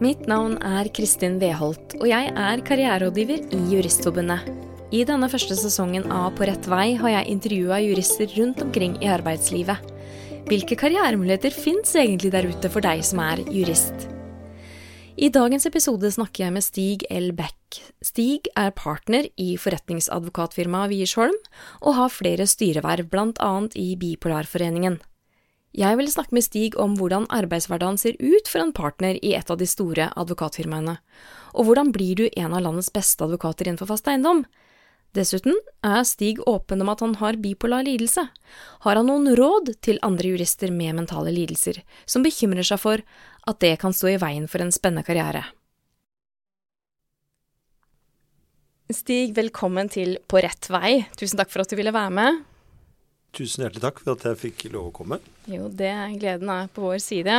Mitt navn er Kristin Weholt, og jeg er karriererådgiver i Juristforbundet. I denne første sesongen av På rett vei har jeg intervjua jurister rundt omkring i arbeidslivet. Hvilke karrieremuligheter fins egentlig der ute for deg som er jurist? I dagens episode snakker jeg med Stig L. Beck. Stig er partner i forretningsadvokatfirmaet Wiersholm, og har flere styreverv, bl.a. i Bipolarforeningen. Jeg vil snakke med Stig om hvordan arbeidshverdagen ser ut for en partner i et av de store advokatfirmaene, og hvordan blir du en av landets beste advokater innenfor fast eiendom? Dessuten er Stig åpen om at han har bipolar lidelse. Har han noen råd til andre jurister med mentale lidelser, som bekymrer seg for at det kan stå i veien for en spennende karriere? Stig, velkommen til På rett vei. Tusen takk for at du ville være med. Tusen hjertelig takk for at jeg fikk lov å komme. Jo, det gleden er på vår side.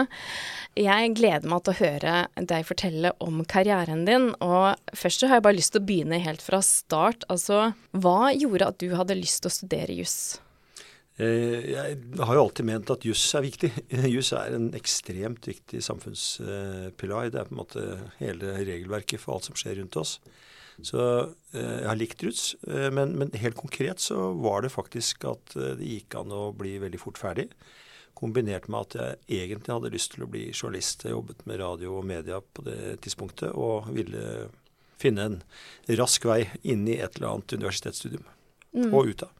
Jeg gleder meg til å høre deg fortelle om karrieren din. Og først så har jeg bare lyst til å begynne helt fra start. Altså, hva gjorde at du hadde lyst til å studere juss? Eh, jeg har jo alltid ment at juss er viktig. Juss er en ekstremt viktig samfunnspilar. Det er på en måte hele regelverket for alt som skjer rundt oss. Så eh, jeg har likt ruts, Eh, men, men, helt konkret så var det faktisk at eh, det gikk an å bli veldig fort ferdig. Kombinert med at jeg egentlig hadde lyst til å bli journalist. Jeg jobbet med radio og media på det tidspunktet og ville finne en rask vei inn i et eller annet universitetsstudium. Mm. Og ut av.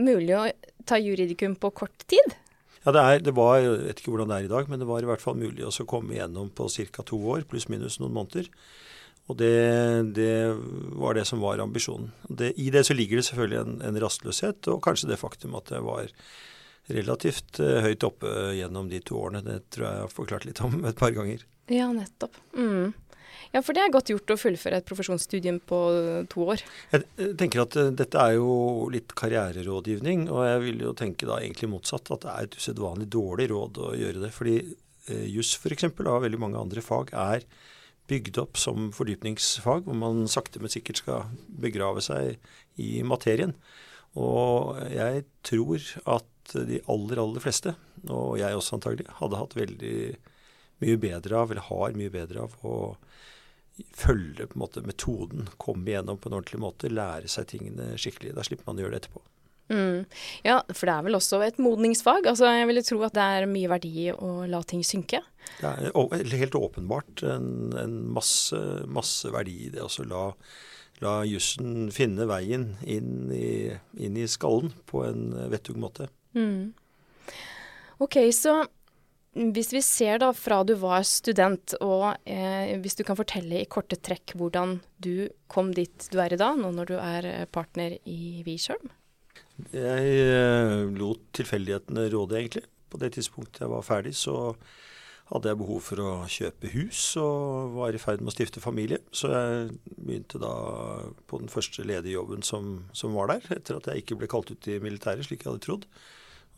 Mulig å ta juridikum på kort tid? Ja, det, er, det var, Jeg vet ikke hvordan det er i dag, men det var i hvert fall mulig å komme igjennom på ca. to år, pluss minus noen måneder. Og det, det, var det som var ambisjonen. Det, I det så ligger det selvfølgelig en, en, rastløshet, og kanskje det faktum at jeg var relativt uh, høyt oppe gjennom de to årene. Det tror jeg jeg har forklart litt om et par ganger. Ja, nettopp. Mm. Ja, for det er godt gjort å fullføre et profesjonsstudium på to år. Jeg tenker at dette er jo litt karriererådgivning, og jeg vil jo tenke da egentlig motsatt. At det er et usedvanlig dårlig råd å gjøre det. Fordi uh, juss f.eks. og veldig mange andre fag er bygd opp som fordypningsfag, hvor man sakte, men sikkert skal begrave seg i materien. Og jeg tror at de aller, aller fleste, og jeg også antagelig, hadde hatt veldig mye bedre av, eller har mye bedre av, å følge på en måte metoden, komme igjennom på en ordentlig måte, lære seg tingene skikkelig. Da slipper man å gjøre det etterpå. Mm. Ja, for det er vel også et modningsfag. Altså, jeg ville tro at det er mye verdi i å la ting synke. Det er helt åpenbart en, en masse, masse, verdi i det. Altså la, la jussen finne veien inn i, inn i, skallen på en vettug måte. Mm. Ok, så hvis vi ser da fra du var student, og eh, hvis du kan fortelle i korte trekk hvordan du kom dit du er i dag, nå når du er partner i Wiersholm? Jeg eh, lot tilfeldighetene råde, egentlig. På det tidspunktet jeg var ferdig, så hadde jeg behov for å kjøpe hus og var i ferd med å stifte familie. Så jeg begynte da på den første ledige jobben som, som var der, etter at jeg ikke ble kalt ut i militæret, slik jeg hadde trodd.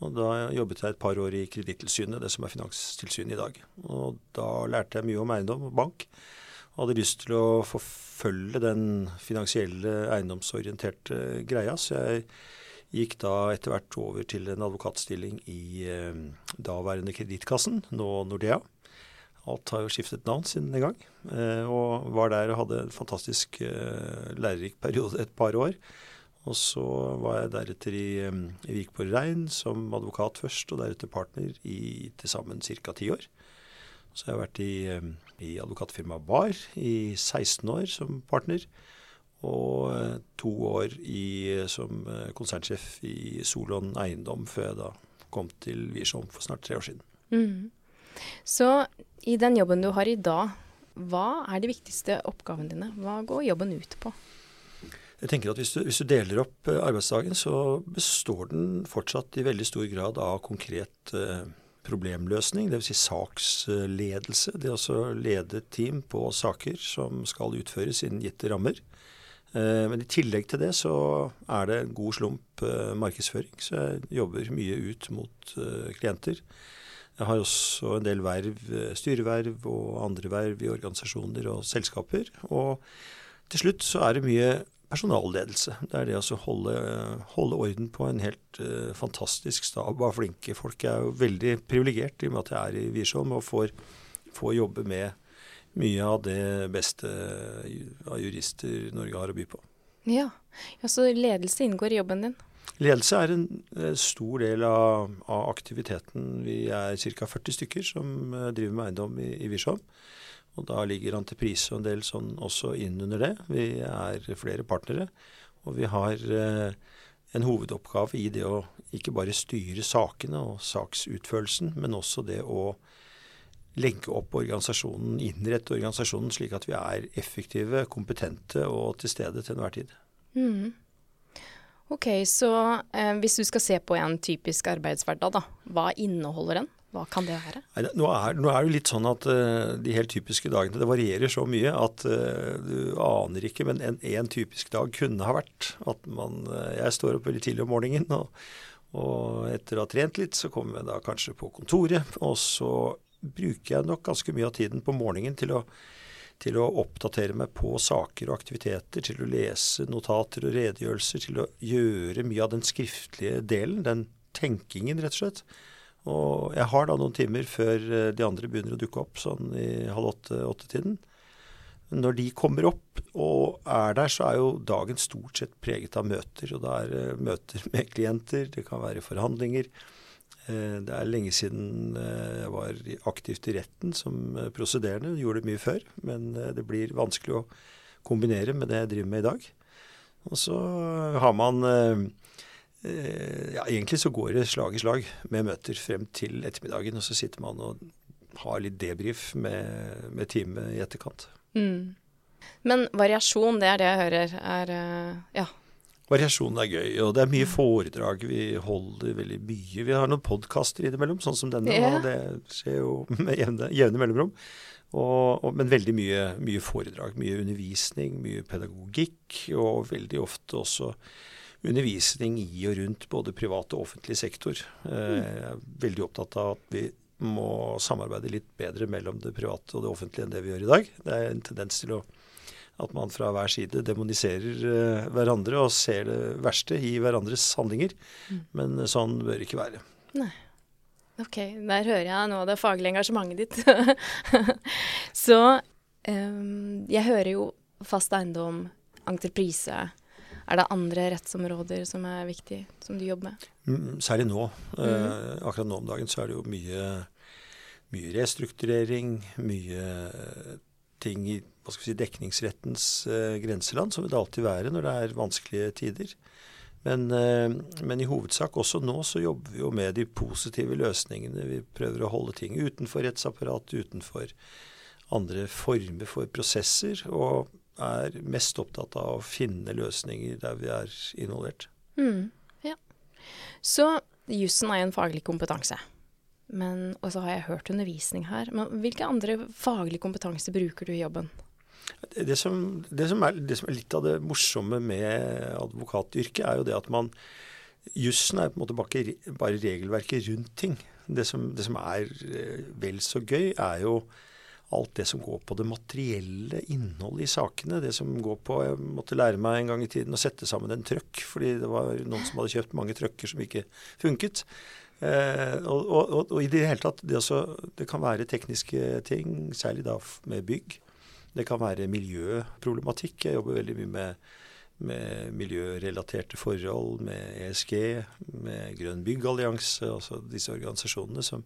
Og da jobbet jeg et par år i Kredittilsynet, det som er Finanstilsynet i dag. Og da lærte jeg mye om eiendom og bank. Og hadde lyst til å forfølge den finansielle, eiendomsorienterte greia. Så jeg Gikk da etter hvert over til en advokatstilling i eh, daværende Kredittkassen, nå Nordea. Alt har jo skiftet navn siden den gang. Eh, og var der og hadde en fantastisk eh, lærerik periode et par år. Og så var jeg deretter i, i Vikborg Rein som advokat først, og deretter partner i til sammen ca. ti år. Så jeg har vært i, i advokatfirmaet Bar i 16 år som partner og eh, to år i, som eh, konsernsjef i Solon Eiendom før jeg da kom til Wiersholm for snart tre år siden. Mm. Så i den jobben du har i dag, hva er de viktigste oppgavene dine? Hva går jobben ut på? Jeg tenker at hvis du, hvis du, deler opp eh, arbeidsdagen, så består den fortsatt i veldig stor grad av konkret eh, problemløsning, dvs. Si saksledelse. Det å lede team på saker som skal utføres innen gitte rammer. Eh, men i tillegg til det så er det god slump eh, markedsføring. Så jeg jobber mye ut mot eh, klienter. Jeg har også en del verv, styreverv og andre verv i organisasjoner og selskaper. Og til slutt så er det mye personalledelse. Det er det å holde, holde, orden på en helt uh, fantastisk stab av flinke folk. Jeg er jo veldig privilegert i og med at jeg er i Wiersholm og får, får jobbe med mye av det beste av jurister Norge har å by på. Ja, ja Så ledelse inngår i jobben din? Ledelse er en stor del av, av aktiviteten. Vi er ca. 40 stykker som eh, driver med eiendom i, i Wiersholm. Og da ligger entreprise og en del sånn også inn under det. Vi er flere partnere. Og vi har eh, en hovedoppgave i det å ikke bare styre sakene og saksutførelsen, men også det å legge opp organisasjonen, innrette organisasjonen slik at vi er effektive, kompetente og til stede til enhver tid. Mm. Ok, så eh, hvis du skal se på en typisk arbeidshverdag, da, hva inneholder den? Hva kan det være? Nei, nå, er, nå, er, det litt sånn at uh, de helt typiske dagene Det varierer så mye at uh, du aner ikke. Men en, en, typisk dag kunne ha vært at man uh, Jeg står opp veldig tidlig om morgenen, og, og etter å ha trent litt, så kommer jeg da kanskje på kontoret. Og så bruker jeg nok ganske mye av tiden på morgenen til å, til å oppdatere meg på saker og aktiviteter, til å lese notater og redegjørelser, til å gjøre mye av den skriftlige delen, den tenkingen, rett og slett. Og jeg har da noen timer før eh, de andre begynner å dukke opp, sånn i halv åtte-åttetiden. Når de kommer opp og er der, så er jo dagen stort sett preget av møter. Og det er møter med klienter, det kan være forhandlinger. Uh, det er lenge siden uh, jeg var aktivt i retten som prosederende. Gjorde det mye før. Men det blir vanskelig å kombinere med det jeg driver med i dag. Og så har man Eh, ja, egentlig så går det slag i slag med møter frem til ettermiddagen. Og så sitter man og har litt debrief med, med teamet i etterkant. Mm. Men variasjon, det er det jeg hører er ja. Variasjon er gøy, og det er mye foredrag. Vi holder veldig mye. Vi har noen podkaster innimellom, sånn som denne. Yeah. Og det skjer jo med jevne, jevne mellomrom. Og, og, men veldig mye, mye foredrag. Mye undervisning, mye pedagogikk, og veldig ofte også undervisning i og rundt både privat og offentlig sektor. Eh, jeg er veldig opptatt av at vi må samarbeide litt bedre mellom det private og det offentlige enn det vi gjør i dag. Det er en tendens til å, at man fra hver side demoniserer eh, hverandre og ser det verste i hverandres handlinger. Mm. Men sånn bør det ikke være. Nei. Ok, der hører jeg noe av det faglige engasjementet ditt. Så um, jeg hører jo fast eiendom, entreprise, er det andre rettsområder som er viktige, som du jobber med? Mm, særlig nå. Mm. Eh, akkurat nå om dagen så er det jo mye, mye restrukturering, mye eh, ting i si, dekningsrettens eh, grenseland, som vil det alltid være når det er vanskelige tider. Men, eh, men, i hovedsak også nå så jobber vi jo med de positive løsningene. Vi prøver å holde ting utenfor rettsapparatet, utenfor andre former for prosesser. og er mest opptatt av å finne løsninger der vi er involvert. Mm, ja. Så jussen er en faglig kompetanse. Og så har jeg hørt undervisning her. Men hvilke andre faglige kompetanse bruker du i jobben? Det som, det, som er, det som, er, litt av det morsomme med advokatyrket, er jo det at man Jussen er på en måte bare regelverket rundt ting. Det som, det som er eh, vel så gøy, er jo alt det som går på det materielle innholdet i sakene. Det som går på Jeg måtte lære meg en gang i tiden å sette sammen en trøkk, fordi det var noen som hadde kjøpt mange trøkker som ikke funket. Eh, og, og, og, i det hele tatt, det, også, det, kan være tekniske ting, særlig da med bygg. Det kan være miljøproblematikk. Jeg jobber veldig mye med, med miljørelaterte forhold, med ESG, med Grønn byggallianse, altså disse organisasjonene som,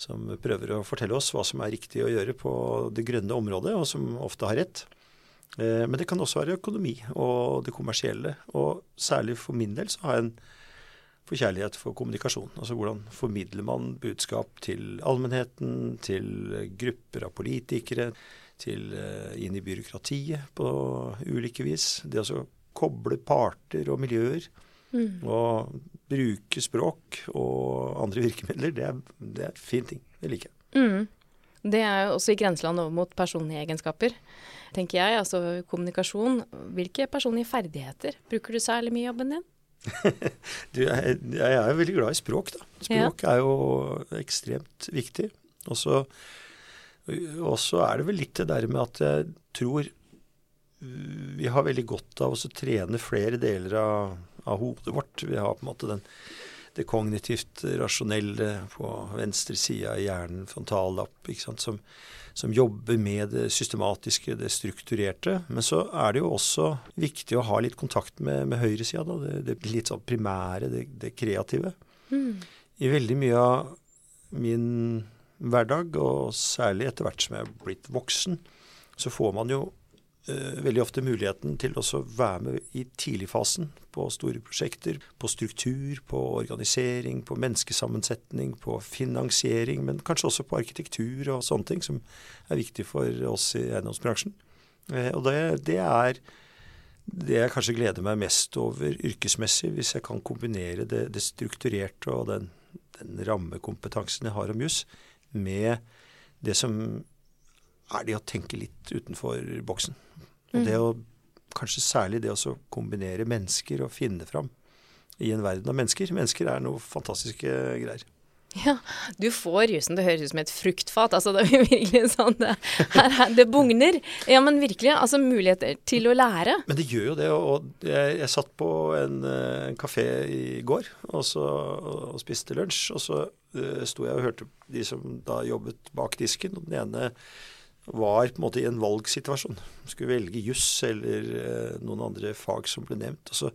som prøver å fortelle oss hva som er riktig å gjøre på det grønne området, og som ofte har rett. Eh, men det kan også være økonomi og det kommersielle. Og særlig for min del så har jeg en forkjærlighet for kommunikasjon. Altså hvordan formidler man budskap til allmennheten, til grupper av politikere, til, eh, inn i byråkratiet på ulike vis. Det å koble parter og miljøer. Mm. Og bruke språk og andre virkemidler, det er, det er en fin ting. Det liker jeg. Mm. Det er jo også i grenseland over mot personlige egenskaper, tenker jeg. Altså kommunikasjon. Hvilke personlige ferdigheter bruker du særlig mye i jobben din? du, jeg, jeg, er veldig glad i språk, da. Språk ja. er jo ekstremt viktig. Og så er det vel litt det der med at jeg tror vi har veldig godt av å trene flere deler av, av, hodet vårt. Vi har på en måte den det kognitivt rasjonelle på venstre side av hjernen, frontallapp, ikke sant, som, som jobber med det systematiske, det strukturerte. Men så er det jo også viktig å ha litt kontakt med, med høyresida, det, det litt sånn primære, det, det kreative. Mm. I veldig mye av min hverdag, og særlig etter hvert som jeg er blitt voksen, så får man jo veldig ofte muligheten til å være med i tidligfasen på store prosjekter. På struktur, på organisering, på menneskesammensetning, på finansiering, men kanskje også på arkitektur og sånne ting som er viktig for oss i eiendomsbransjen. Eh, og det, det er det jeg kanskje gleder meg mest over yrkesmessig, hvis jeg kan kombinere det, det strukturerte og den, den rammekompetansen jeg har om juss, med det som er det å tenke litt utenfor boksen. Og det å, kanskje særlig det å kombinere mennesker og finne fram i en verden av mennesker. Mennesker er noe fantastiske greier. Ja, du får jusen til å høres ut som et fruktfat. Altså, det er virkelig sånn det, her, her, det bugner. Ja, men virkelig. Altså muligheter til å lære. Men det gjør jo det. Og jeg, jeg satt på en, eh, en kafé i går og, så, og spiste lunsj. Og så uh, sto jeg og hørte de som da jobbet bak disken. Og den ene var på en måte i en valgsituasjon. Skulle velge juss eller uh, noen andre fag som ble nevnt. Og så,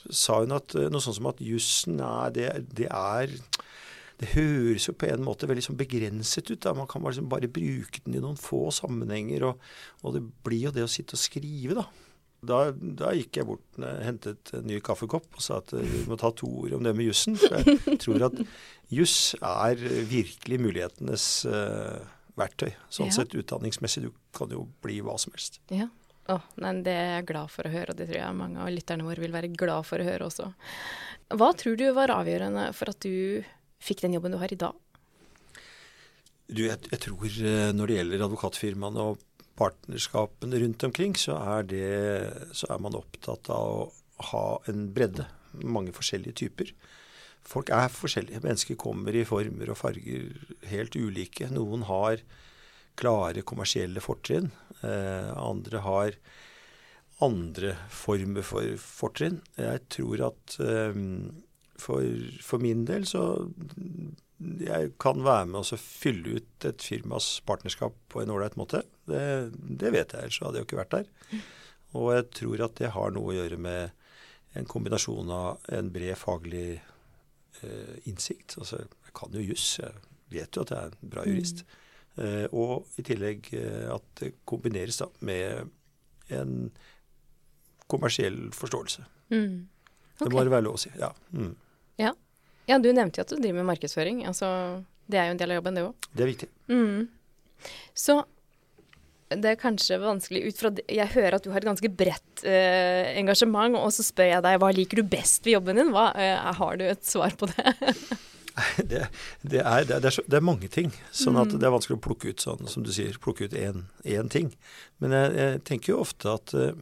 sa hun at uh, noe sånt som at jussen er det, det er det høres jo på en måte veldig sånn begrenset ut. Da. Man kan liksom bare bruke den i noen få sammenhenger. Og, og, det blir jo det å sitte og skrive, da. Da, da gikk jeg bort og hentet en ny kaffekopp og sa at vi må ta to ord om det med jussen. For jeg tror at juss er virkelig mulighetenes uh, verktøy. Sånn ja. sett utdanningsmessig. Du kan jo bli hva som helst. Ja. Oh, nei, det er jeg glad for å høre, og det tror jeg mange av lytterne våre vil være glad for å høre også. Hva tror du var avgjørende for at du fikk den jobben du har i dag? Du, jeg, jeg tror eh, når det gjelder advokatfirmaene og partnerskapene rundt omkring, så er, det, så er man opptatt av å ha en bredde. Mange forskjellige typer. Folk er forskjellige. Mennesker kommer i former og farger helt ulike. Noen har klare kommersielle fortrinn. Eh, andre har andre former for fortrinn. Jeg tror at eh, for, for, min del så jeg kan være med og fylle ut et firmas partnerskap på en ålreit måte. Det, det, vet jeg, ellers hadde jeg jo ikke vært der. Og jeg tror at det har noe å gjøre med en kombinasjon av en bred faglig innsikt. Altså, jeg kan jo juss, jeg vet jo at jeg er en bra jurist. Mm. Eh, og i tillegg eh, at det kombineres da med en kommersiell forståelse. Mm. Okay. Det må det være lov å si. Ja. Mm. Ja. ja. du nevnte jo at du driver med markedsføring. Altså, det er jo en del av jobben, det òg. Det er viktig. Mm. Så det er kanskje vanskelig ut fra Jeg hører at du har et ganske bredt eh, engasjement, og så spør jeg deg hva liker du best ved jobben din? Hva, eh, har du et svar på det? det, det, er, det, er så, det, er, mange ting, sånn at det er vanskelig å plukke ut sånn, som du sier, plukke ut én ting. Men jeg, jeg, tenker jo ofte at uh,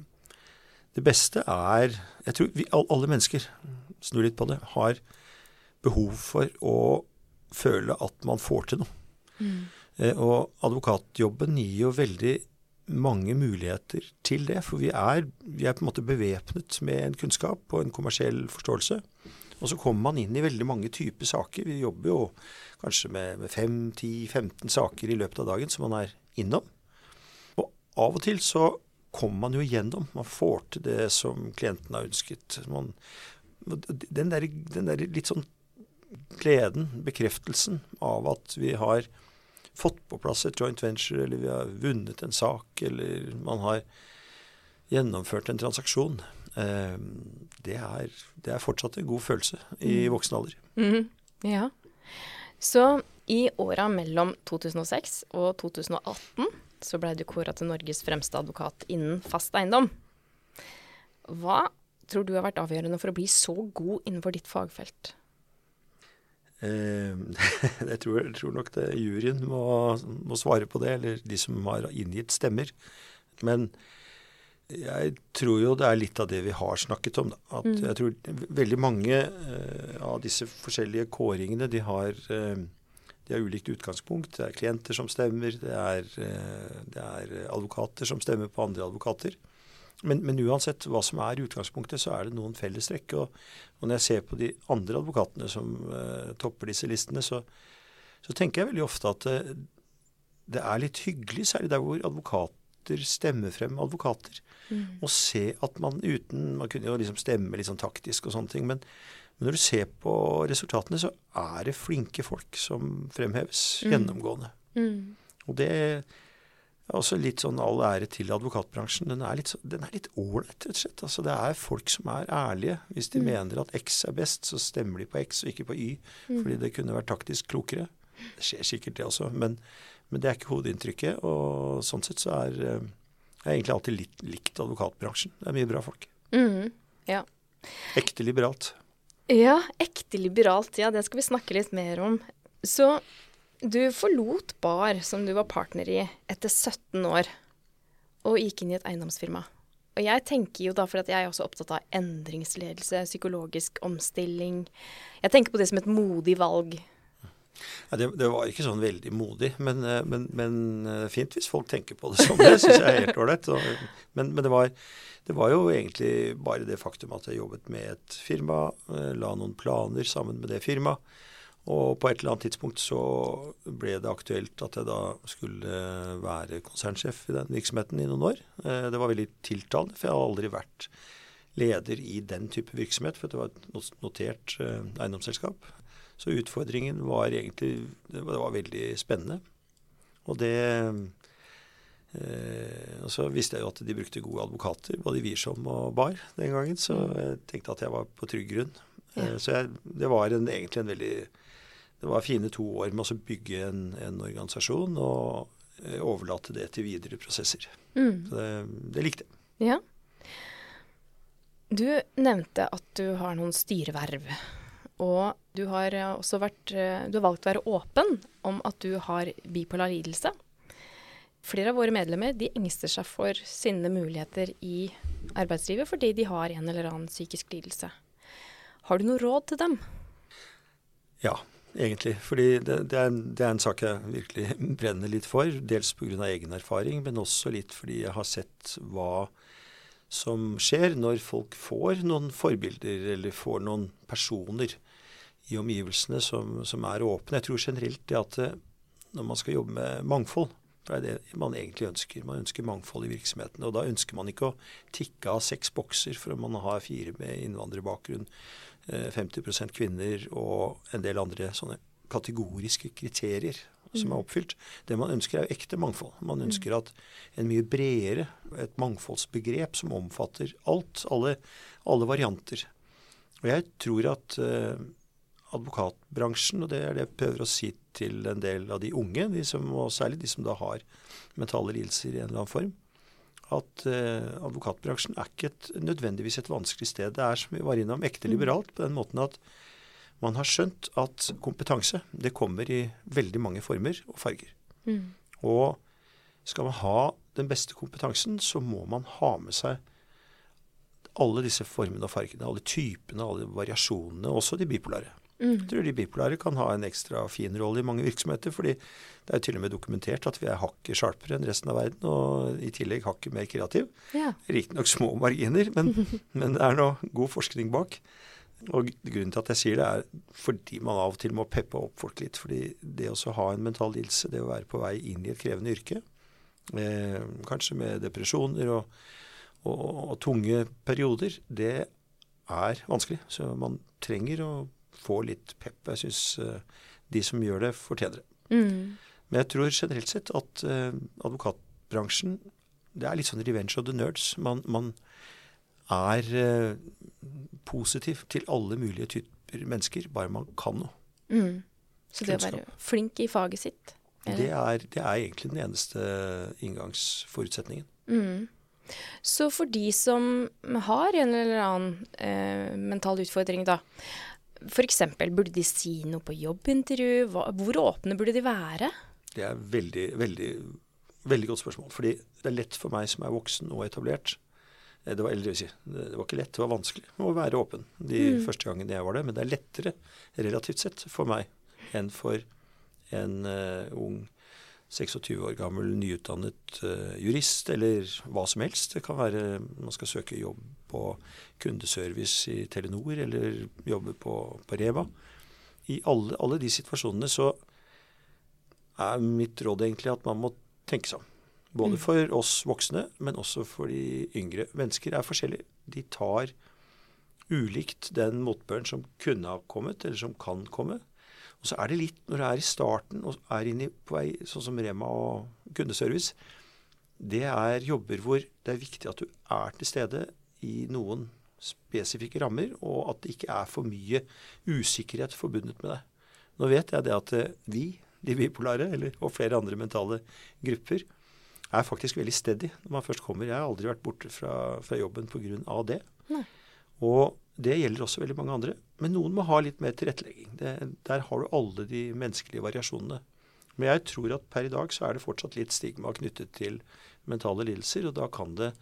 det beste er Jeg tror vi, alle mennesker snur litt på det, har behov for å føle at man får til noe. Mm. Eh, og advokatjobben gir jo veldig mange muligheter til det. For vi er, vi er på en måte bevæpnet med en kunnskap og en kommersiell forståelse. Og så kommer man inn i veldig mange typer saker. Vi jobber jo kanskje med, med 5-10-15 saker i løpet av dagen som man er innom. Og av og til så kommer man jo igjennom. Man får til det som klienten har ønsket. Man den der, der litt sånn gleden, bekreftelsen av at vi har fått på plass et joint venture, eller vi har vunnet en sak, eller man har gjennomført en transaksjon, eh, det, er, det, er, fortsatt en god følelse i mm. voksen alder. Mm, ja. Så i åra mellom 2006 og 2018 så blei du kåra til Norges fremste advokat innen fast eiendom. Hva tror du har vært avgjørende for å bli så god innenfor ditt fagfelt? Eh, jeg, tror, jeg, tror, nok det juryen må, må, svare på det, eller de som har inngitt stemmer. Men jeg tror jo det er litt av det vi har snakket om. Da. At mm. jeg tror veldig mange eh, av disse forskjellige kåringene, de har, eh, de har ulikt utgangspunkt. Det er klienter som stemmer, det er, det er advokater som stemmer på andre advokater. Men, men, uansett hva som er utgangspunktet, så er det noen fellestrekk. Og, og når jeg ser på de andre advokatene som uh, topper disse listene, så, så, tenker jeg veldig ofte at det, det, er litt hyggelig, særlig der hvor advokater stemmer frem advokater. Mm. Og se at man uten Man kunne jo liksom stemme litt sånn taktisk og sånne ting, men, men når du ser på resultatene, så er det flinke folk som fremheves mm. gjennomgående. Mm. Og det også litt sånn all ære til advokatbransjen. Den er litt ålreit, rett og slett. Altså, det er folk som er ærlige. Hvis de mm. mener at X er best, så stemmer de på X og ikke på Y. Mm. Fordi det kunne vært taktisk klokere. Det skjer sikkert det også, men, men det er ikke hovedinntrykket. Og sånn sett så er eh, jeg egentlig alltid litt likt advokatbransjen. Det er mye bra folk. Mm. Ja. Ekte liberalt. Ja, ekte liberalt. Ja, det skal vi snakke litt mer om. Så du forlot Bar, som du var partner i, etter 17 år, og gikk inn i et eiendomsfirma. Og jeg tenker jo da, for jeg er også opptatt av endringsledelse, psykologisk omstilling Jeg tenker på det som et modig valg. Ja, det, det, var ikke sånn veldig modig, men, eh, men, men, eh, fint hvis folk tenker på det sånn. Det syns jeg er helt ålreit. Men, men det, var, det, var, jo egentlig bare det faktum at jeg jobbet med et firma, eh, la noen planer sammen med det firmaet. Og på et eller annet tidspunkt så ble det aktuelt at jeg da skulle være konsernsjef i den virksomheten i noen år. Eh, det var veldig tiltalende, for jeg har aldri vært leder i den type virksomhet, for det var et notert eh, eiendomsselskap. Så utfordringen var egentlig Det var veldig spennende. Og det eh, Og så visste jeg jo at de brukte gode advokater, både Wiersholm og Bar den gangen, så mm. jeg tenkte at jeg var på trygg grunn. Ja. Så jeg, det var en, egentlig en veldig det var fine to år med å bygge en, en, organisasjon og eh, overlate det til videre prosesser. Mm. Så det, det likte jeg. Ja. Du nevnte at du har noen styreverv. Og du har også vært, eh, du har valgt å være åpen om at du har bipolar lidelse. Flere av våre medlemmer de engster seg for sine muligheter i arbeidslivet fordi de har en eller annen psykisk lidelse. Har du noe råd til dem? Ja, egentlig. Fordi det, det, er en, det, er en, sak jeg virkelig brenner litt for. Dels pga. egen erfaring, men også litt fordi jeg har sett hva som skjer når folk får noen forbilder eller får noen personer i omgivelsene som, som er åpne. Jeg tror generelt det at eh, når man skal jobbe med mangfold, det er det man egentlig ønsker. Man ønsker mangfold i virksomhetene. Og da ønsker man ikke å tikke av seks bokser for om man har fire med innvandrerbakgrunn 50 eh, kvinner og en del andre sånne kategoriske kriterier som er mm. oppfylt. Det man ønsker, er jo ekte mangfold. Man mm. ønsker at en mye bredere, et mangfoldsbegrep som omfatter alt, alle, alle varianter. Og jeg tror at uh, advokatbransjen, og det er det jeg prøver å si til en del av de unge, de som, og særlig de som da har mentale lidelser i en eller annen form, at eh, advokatbransjen er ikke et, nødvendigvis et vanskelig sted. Det er som vi var innom, ekte mm. liberalt på den måten at man har skjønt at kompetanse det kommer i veldig mange former og farger. Mm. Og skal man ha den beste kompetansen, så må man ha med seg alle disse formene og fargene, alle typene, alle variasjonene, også de bipolare. Mm. Jeg tror de bipolare kan ha en ekstra fin rolle i mange virksomheter. fordi det er jo til og med dokumentert at vi er hakket sharpere enn resten av verden, og i tillegg hakket mer kreativ. Ja. Riktignok små marginer, men, men, det er nå god forskning bak. Og grunnen til at jeg sier det, er fordi man av og til må peppe opp folk litt. fordi det å ha en mental lidelse, det å være på vei inn i et krevende yrke, eh, kanskje med depresjoner og, og, og tunge perioder, det er vanskelig. Så man trenger å få litt pep. Jeg syns uh, de som gjør det, fortjener det. Mm. Men jeg tror generelt sett at uh, advokatbransjen Det er litt sånn revenge of the nerds. Man, man er uh, positiv til alle mulige typer mennesker, bare man kan noe. Mm. Så det å være flink i faget sitt? Det er, det er, egentlig den eneste inngangsforutsetningen. Mm. Så for de som har en eller annen eh, mental utfordring, da, F.eks. burde de si noe på jobbintervju? Hvor åpne burde de være? Det er veldig, veldig, veldig godt spørsmål. Fordi det er lett for meg som er voksen og etablert. Eh, det var, eller det, var ikke lett, det var vanskelig å være åpen de mm. første gangene jeg var det. Men det er lettere relativt sett for meg enn for en uh, ung 26 år gammel nyutdannet uh, jurist, eller hva som helst. Det kan være man skal søke jobb på kundeservice i Telenor, eller jobbe på, på Reva. I alle, alle, de situasjonene så er mitt råd egentlig at man må tenke seg om. Både mm. for oss voksne, men også for de yngre. Mennesker er forskjellige. De tar ulikt den motbøren som kunne ha kommet, eller som kan komme. Og så er det litt når du er i starten og er inne på vei, sånn som Rema og kundeservice. Det er jobber hvor det er viktig at du er til stede i noen spesifikke rammer, og at det ikke er for mye usikkerhet forbundet med det. Nå vet jeg det at eh, vi, de bipolare, eller, og flere andre mentale grupper, er faktisk veldig steady når man først kommer. Jeg har aldri vært borte fra, fra jobben pga. det. Nei. Og det gjelder også veldig mange andre. Men noen må ha litt mer tilrettelegging. Det, der har du alle de menneskelige variasjonene. Men jeg tror at per i dag så er det fortsatt litt stigma knyttet til mentale lidelser. Og da kan det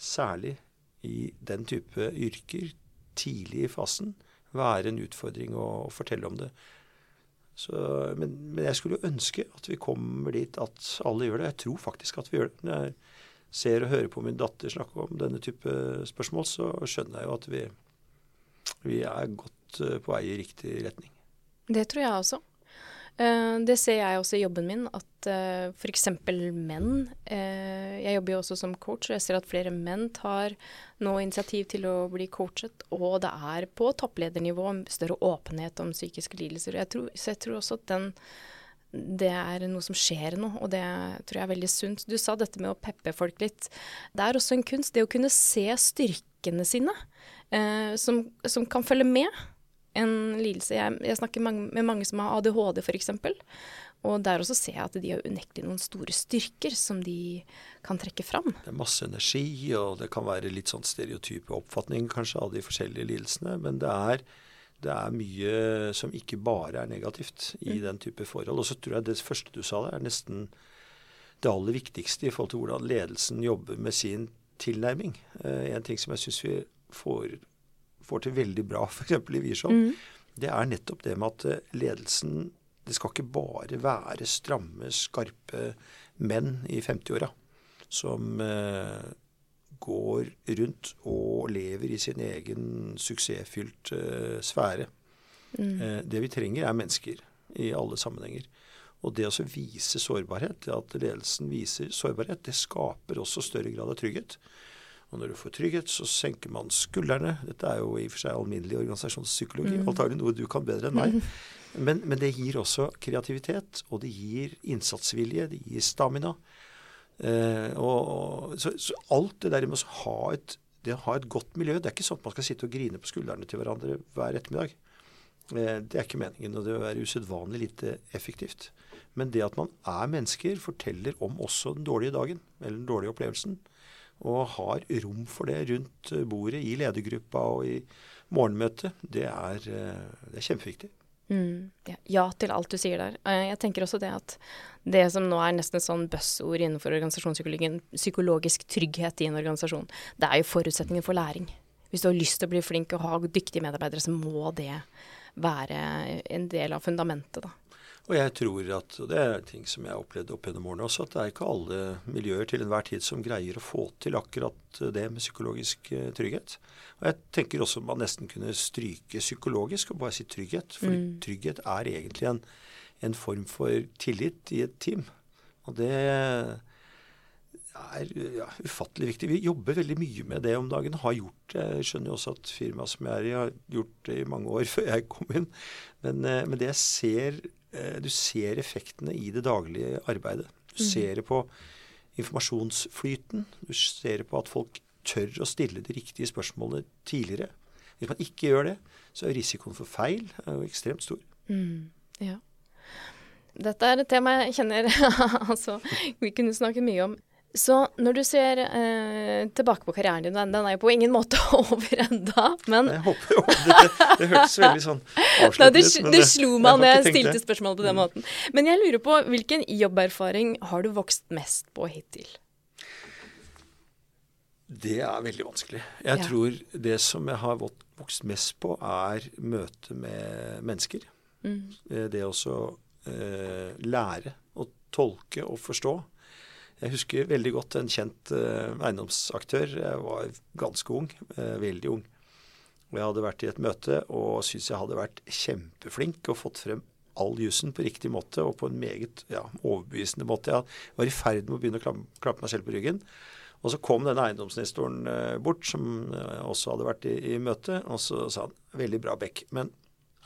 særlig i den type yrker tidlig i fasen være en utfordring å, å fortelle om det. Så, men, men, jeg skulle ønske at vi kommer dit at alle gjør det. Jeg tror faktisk at vi gjør det. Når jeg ser og hører på min datter snakke om denne type spørsmål, så skjønner jeg jo at vi, vi er godt eh, på vei i riktig retning. Det tror jeg også. Eh, det ser jeg også i jobben min, at uh, f.eks. menn Jeg jobber jo også som coach, og jeg ser at flere menn tar nå initiativ til å bli coachet. Og det er på toppledernivå større åpenhet om psykiske lidelser. Jeg tror, så jeg tror også at den det er noe som skjer nå, og det tror jeg er veldig sunt. Du sa dette med å peppe folk litt. Det er også en kunst, det å kunne se styrkene sine, eh, som, som, kan følge med en lidelse. Jeg, jeg snakker mange, med mange som har ADHD, f.eks. Og der også ser jeg at de har unektelig noen store styrker som de kan trekke fram. Det er masse energi, og det kan være litt sånn stereotype oppfatning kanskje av de forskjellige lidelsene. Men det er det er mye som ikke bare er negativt i mm. den type forhold. Og så tror jeg det første du sa der, er nesten det aller viktigste i forhold til hvordan ledelsen jobber med sin tilnærming. Eh, en ting som jeg syns vi får, får, til veldig bra f.eks. i Wiersholm, mm. det er nettopp det med at eh, ledelsen Det skal ikke bare være stramme, skarpe menn i 50-åra som eh, går rundt og lever i sin egen suksessfylt eh, sfære. Mm. Eh, det vi trenger, er mennesker i alle sammenhenger. Og det å vise sårbarhet, at ledelsen viser sårbarhet, det skaper også større grad av trygghet. Og når du får trygghet, så senker man skuldrene. Dette er jo i og for seg alminnelig organisasjonspsykologi. Mm. Antagelig noe du kan bedre enn meg. Men, men, det gir også kreativitet, og det gir innsatsvilje, det gir stamina. Eh, og, så, så, alt det der med å ha et, ha et godt miljø Det er ikke sånn at man skal sitte og grine på skuldrene til hverandre hver ettermiddag. Eh, det er ikke meningen, og det vil være usedvanlig lite effektivt. Men det at man er mennesker, forteller om også den dårlige dagen, eller den dårlige opplevelsen. Og har rom for det rundt bordet i ledergruppa og i morgenmøtet, det er, eh, det er kjempeviktig. Mm, ja, ja, til alt du sier der. Eh, jeg tenker også det at det som nå er nesten et sånn buzzord innenfor organisasjonspsykologien, psykologisk trygghet i en organisasjon, det er jo forutsetningen for læring. Hvis du har lyst til å bli flink og ha dyktige medarbeidere, så må det være en del av fundamentet, da. Og jeg tror at, og det er ting som jeg har opplevd opp gjennom årene også, at det er ikke alle miljøer til enhver tid som greier å få til akkurat det med psykologisk eh, trygghet. Og jeg tenker også man nesten kunne stryke psykologisk og bare si trygghet. For mm. trygghet er egentlig en, en, form for tillit i et team. Og det er ja, ufattelig viktig. Vi jobber veldig mye med det om dagen. Har gjort det. Jeg skjønner jo også at firmaet som jeg er i, har gjort det i mange år før jeg kom inn. Men, eh, men det jeg ser du ser effektene i det daglige arbeidet. Du mm. ser det på informasjonsflyten. Du ser det på at folk tør å stille de riktige spørsmålene tidligere. Hvis man ikke gjør det, så er risikoen for feil er ekstremt stor. Mm, ja. Dette er et tema jeg kjenner altså, vi kunne snakket mye om. Så når du ser eh, tilbake på karrieren din, den, er jo på ingen måte over enda, men Jeg håper jo det, det, hørtes veldig sånn avsluttende ut. Det, det slo meg når jeg stilte spørsmål på den mm. måten. Men jeg lurer på, hvilken jobberfaring har du vokst mest på hittil? Det er veldig vanskelig. Jeg ja. tror det som jeg har vokst mest på, er møte med mennesker. Mm. Eh, det å eh, lære tolke og forstå. Jeg husker veldig godt en kjent uh, eiendomsaktør. Jeg var ganske ung, uh, veldig ung. Og jeg hadde vært i et møte og syntes jeg hadde vært kjempeflink og fått frem all jussen på riktig måte og på en meget ja, overbevisende måte. Jeg var i ferd med å begynne å klappe, meg selv på ryggen. Og så kom denne eiendomsnestoren uh, bort, som også hadde vært i, i møte, og så sa han veldig bra, Beck, men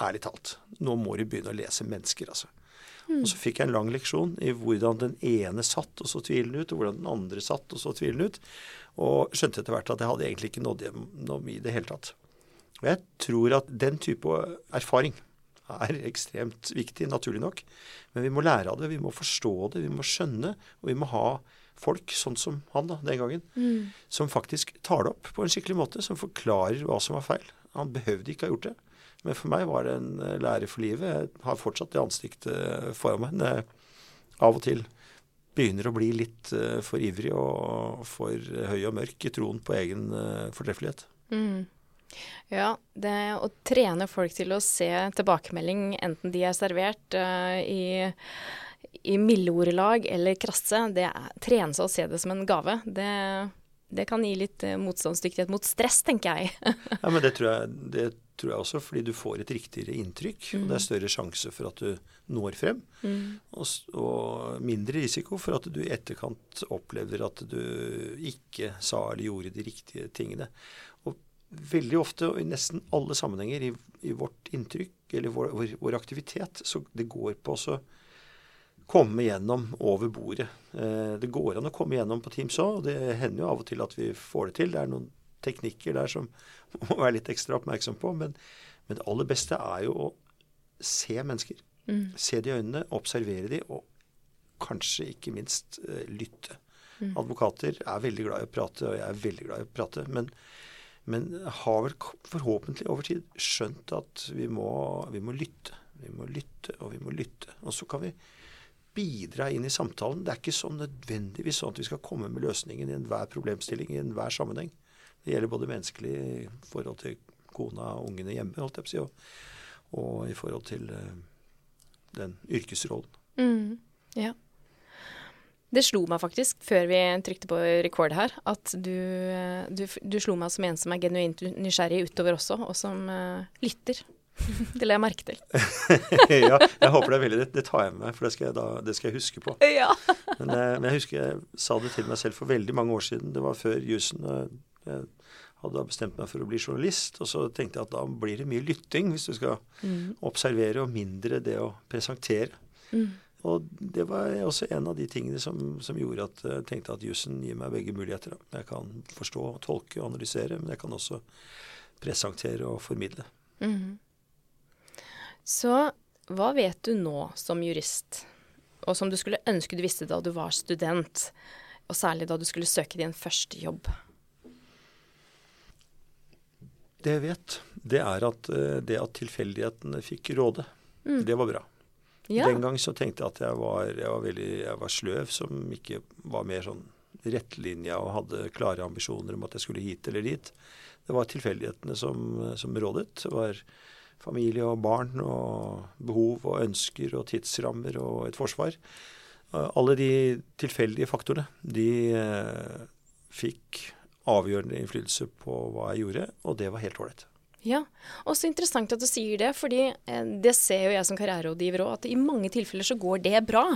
ærlig talt, nå må du begynne å lese mennesker, altså. Og så fikk jeg en lang leksjon i hvordan den ene satt og så tvilende ut, og hvordan den andre satt og så tvilende ut. Og skjønte etter hvert at jeg hadde egentlig ikke nådd gjennom i det hele tatt. Og jeg tror at den type erfaring er ekstremt viktig, naturlig nok. Men vi må lære av det, vi må forstå det, vi må skjønne, og vi må ha folk, sånn som han da, den gangen, mm. som faktisk tar det opp på en skikkelig måte, som forklarer hva som var feil. Han behøvde ikke ha gjort det. Men for meg var det en eh, lære for livet. Jeg har fortsatt det ansiktet foran meg. Men jeg av og til begynner å bli litt eh, for ivrig og for høy og mørk i troen på egen eh, fortreffelighet. Mm. Ja, det å trene folk til å se tilbakemelding, enten de er servert uh, i, i mildordelag eller krasse, det er, trene seg å se det som en gave. Det, det kan gi litt motstandsdyktighet mot stress, tenker jeg. ja, men det tror jeg, det tror jeg også, fordi du får et riktigere inntrykk. Mm. og Det er større sjanse for at du når frem. Mm. Og, og, mindre risiko for at du i etterkant opplever at du ikke sa eller gjorde de riktige tingene. Og veldig ofte, og i nesten alle sammenhenger i, i vårt inntrykk, eller vår, vår, vår, aktivitet, så det går på å komme gjennom over bordet. Eh, det går an å komme gjennom på Teams òg, og det hender jo av og til at vi får det til. Det er noen teknikker der som må være litt ekstra oppmerksom på. Men, men det aller beste er jo å se mennesker. Mm. Se de i øynene, observere de, og kanskje ikke minst uh, lytte. Mm. Advokater er veldig glad i å prate, og jeg er veldig glad i å prate. Men, men har vel forhåpentlig over tid skjønt at vi må, vi må lytte. Vi må lytte, og vi må lytte. Og så kan vi bidra inn i samtalen. Det er ikke sånn nødvendigvis sånn at vi skal komme med løsningen i enhver problemstilling i enhver sammenheng. Det gjelder både menneskelig i forhold til kona og ungene hjemme, holdt jeg på å si, og, og i forhold til uh, den yrkesrollen. Mm, ja. Det slo meg faktisk, før vi trykte på rekord her, at du, du, du, slo meg som en som er genuint nysgjerrig utover også, og som uh, lytter. Det la jeg merke til. ja, jeg håper det er veldig det. Det tar jeg med meg, for det skal jeg, da, det skal jeg huske på. Ja. men, men, jeg husker jeg sa det til meg selv for veldig mange år siden. Det var før jussen. Jeg hadde da bestemt meg for å bli journalist, og så tenkte jeg at da blir det mye lytting hvis du skal mm. observere, og mindre det å presentere. Mm. Og det var også en av de tingene som, som gjorde at jeg tenkte at jussen gir meg begge muligheter. Jeg kan forstå, tolke og analysere, men jeg kan også presentere og formidle. Mm. Så hva vet du nå som jurist, og som du skulle ønske du visste da du var student, og særlig da du skulle søke din første jobb? Det jeg vet, det er at eh, det at tilfeldighetene fikk råde, mm. det var bra. Ja. Den gang så tenkte jeg at jeg var, jeg var, veldig, jeg var sløv, som ikke var mer sånn rettlinja og hadde klare ambisjoner om at jeg skulle hit eller dit. Det var tilfeldighetene som, som rådet. Det var familie og barn og behov og ønsker og tidsrammer og et forsvar. Alle de tilfeldige faktorene, de eh, fikk avgjørende innflytelse på hva jeg gjorde, og det var helt ålreit. Ja, og så interessant at du sier det, fordi eh, det ser jo jeg som karriererådgiver òg, at i mange tilfeller så går det bra.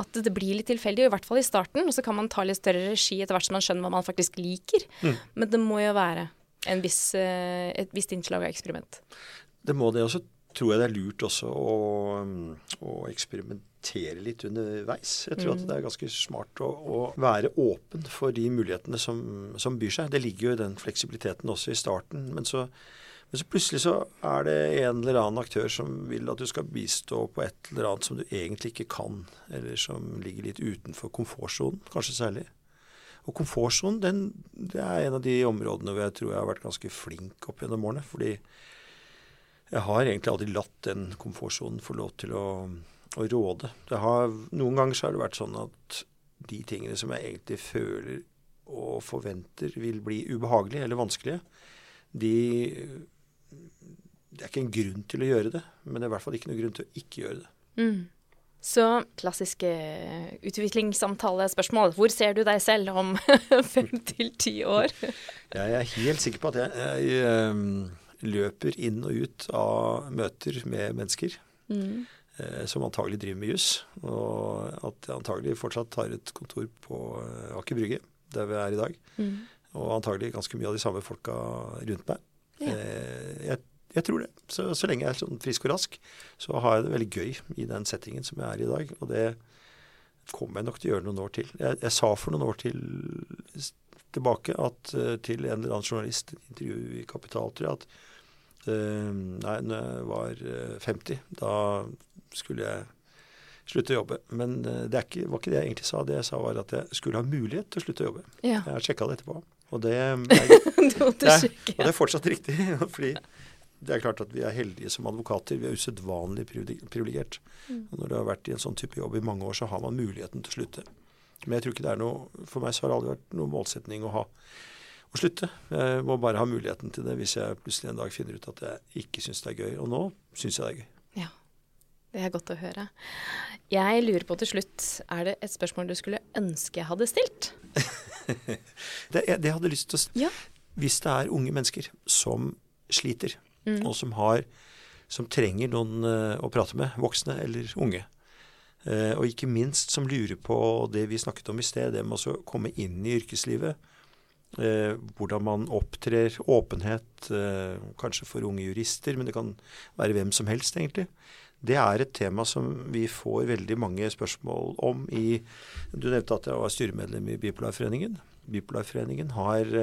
At det blir litt tilfeldig, i hvert fall i starten. Og så kan man ta litt større regi etter hvert som man skjønner hva man faktisk liker. Mm. Men det må jo være viss, eh, et visst innslag av eksperiment. Det må det. Og så tror jeg det er lurt også å, å eksperimentere litt underveis. Jeg tror mm. at det er ganske smart å, å være åpen for de mulighetene som, som, byr seg. Det ligger jo i den fleksibiliteten også i starten. Men så, men så, plutselig så er det en eller annen aktør som vil at du skal bistå på et eller annet som du egentlig ikke kan, eller som ligger litt utenfor komfortsonen, kanskje særlig. Og komfortsonen det er en av de områdene hvor jeg tror jeg har vært ganske flink opp gjennom årene. Fordi jeg har egentlig aldri latt den komfortsonen få lov til å å råde. Har, noen ganger så har det vært sånn at de tingene som jeg egentlig føler og forventer vil bli ubehagelige eller vanskelige, de Det er ikke en grunn til å gjøre det, men det er i hvert fall ikke noen grunn til å ikke gjøre det. Mm. Så klassiske utviklingssamtalespørsmål. Hvor ser du deg selv om fem til ti år? Jeg er helt sikker på at jeg, jeg um, løper inn og ut av møter med mennesker mm. eh, som antagelig driver med juss. Og at jeg antagelig fortsatt har et kontor på uh, Aker Brygge, der vi er i dag. Mm. Og antagelig ganske mye av de samme folka rundt meg. Ja. Eh, jeg jeg tror det. Så, så, lenge jeg er sånn frisk og rask, så har jeg det veldig gøy i den settingen som jeg er i i dag. Og det kommer jeg nok til å gjøre noen år til. Jeg, jeg sa for noen år til tilbake at, uh, til en eller annen journalist, et intervju i Kapital, tror jeg, at nei, når jeg var uh, 50, da skulle jeg slutte å jobbe. Men det ikke, var ikke det jeg egentlig sa. Det jeg sa, var at jeg skulle ha mulighet til å slutte å jobbe. Ja. Jeg har sjekka det etterpå. Og det, er, og det er fortsatt riktig. fordi det er klart at vi er heldige som advokater. Vi er usedvanlig privilegert. Mm. Når du har vært i en sånn type jobb i mange år, så har man muligheten til å slutte. Men jeg tror ikke det er noe For meg så har det aldri vært noen målsetning å ha å slutte. Jeg må bare ha muligheten til det hvis jeg plutselig en dag finner ut at jeg ikke syns det er gøy. Og nå syns jeg det er gøy. Ja, det er godt å høre. Jeg lurer på til slutt, er det et spørsmål du skulle ønske jeg hadde stilt? det, det jeg hadde lyst til å ja. Hvis det er unge mennesker som sliter, mm. og som, har, som trenger noen uh, å prate med, voksne eller unge. Uh, og ikke minst som lurer på det vi snakket om i sted, det med å komme inn i yrkeslivet. Uh, hvordan man opptrer, åpenhet, kanskje for unge jurister, men det kan være hvem som helst, egentlig. Det er et tema som vi får veldig mange spørsmål om i Du nevnte at jeg var styremedlem i Bipolarforeningen. Bipolarforeningen har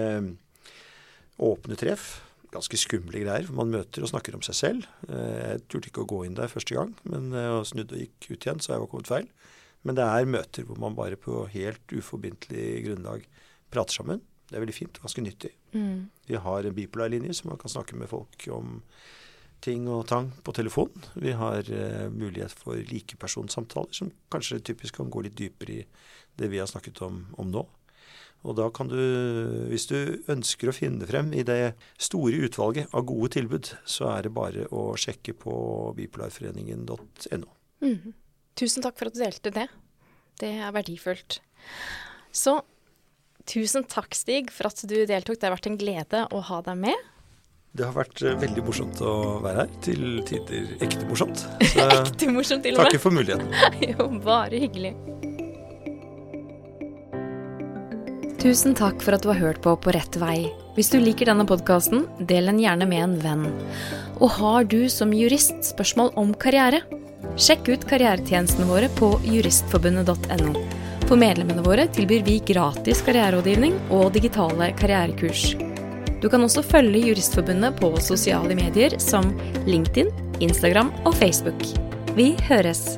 åpne treff ganske skumle greier. Man møter og snakker om seg selv. Eh, jeg turte ikke å gå inn der første gang, men jeg eh, snudde og gikk ut igjen, så jeg var kommet feil. Men det er møter hvor man bare på helt uforbindelig grunnlag prater sammen. Det er veldig fint ganske nyttig. Mm. Vi har en bipolar linje, så man kan snakke med folk om ting og tang på telefon. Vi har uh, mulighet for likepersonsamtaler, som kanskje typisk kan gå litt dypere i det vi har snakket om, om nå. Og da kan du, hvis du ønsker å finne frem i det store utvalget av gode tilbud, så er det bare å sjekke på bipolarforeningen.no. Mm. Tusen takk for at du delte det. Det er verdifullt. Så tusen takk, Stig, for at du deltok. Det har vært en glede å ha deg med. Det har vært eh, veldig morsomt å være her. Til tider ekte morsomt. Så ekte morsomt til og med. Takker for muligheten. jo, bare hyggelig. Tusen takk for at du har hørt på På rett vei. Hvis du liker denne podkasten, del den gjerne med en venn. Og har du som jurist spørsmål om karriere? Sjekk ut karrieretjenestene våre på juristforbundet.no. For medlemmene våre tilbyr vi gratis karriererådgivning og digitale karrierekurs. Du kan også følge Juristforbundet på sosiale medier som LinkedIn, Instagram og Facebook. Vi høres!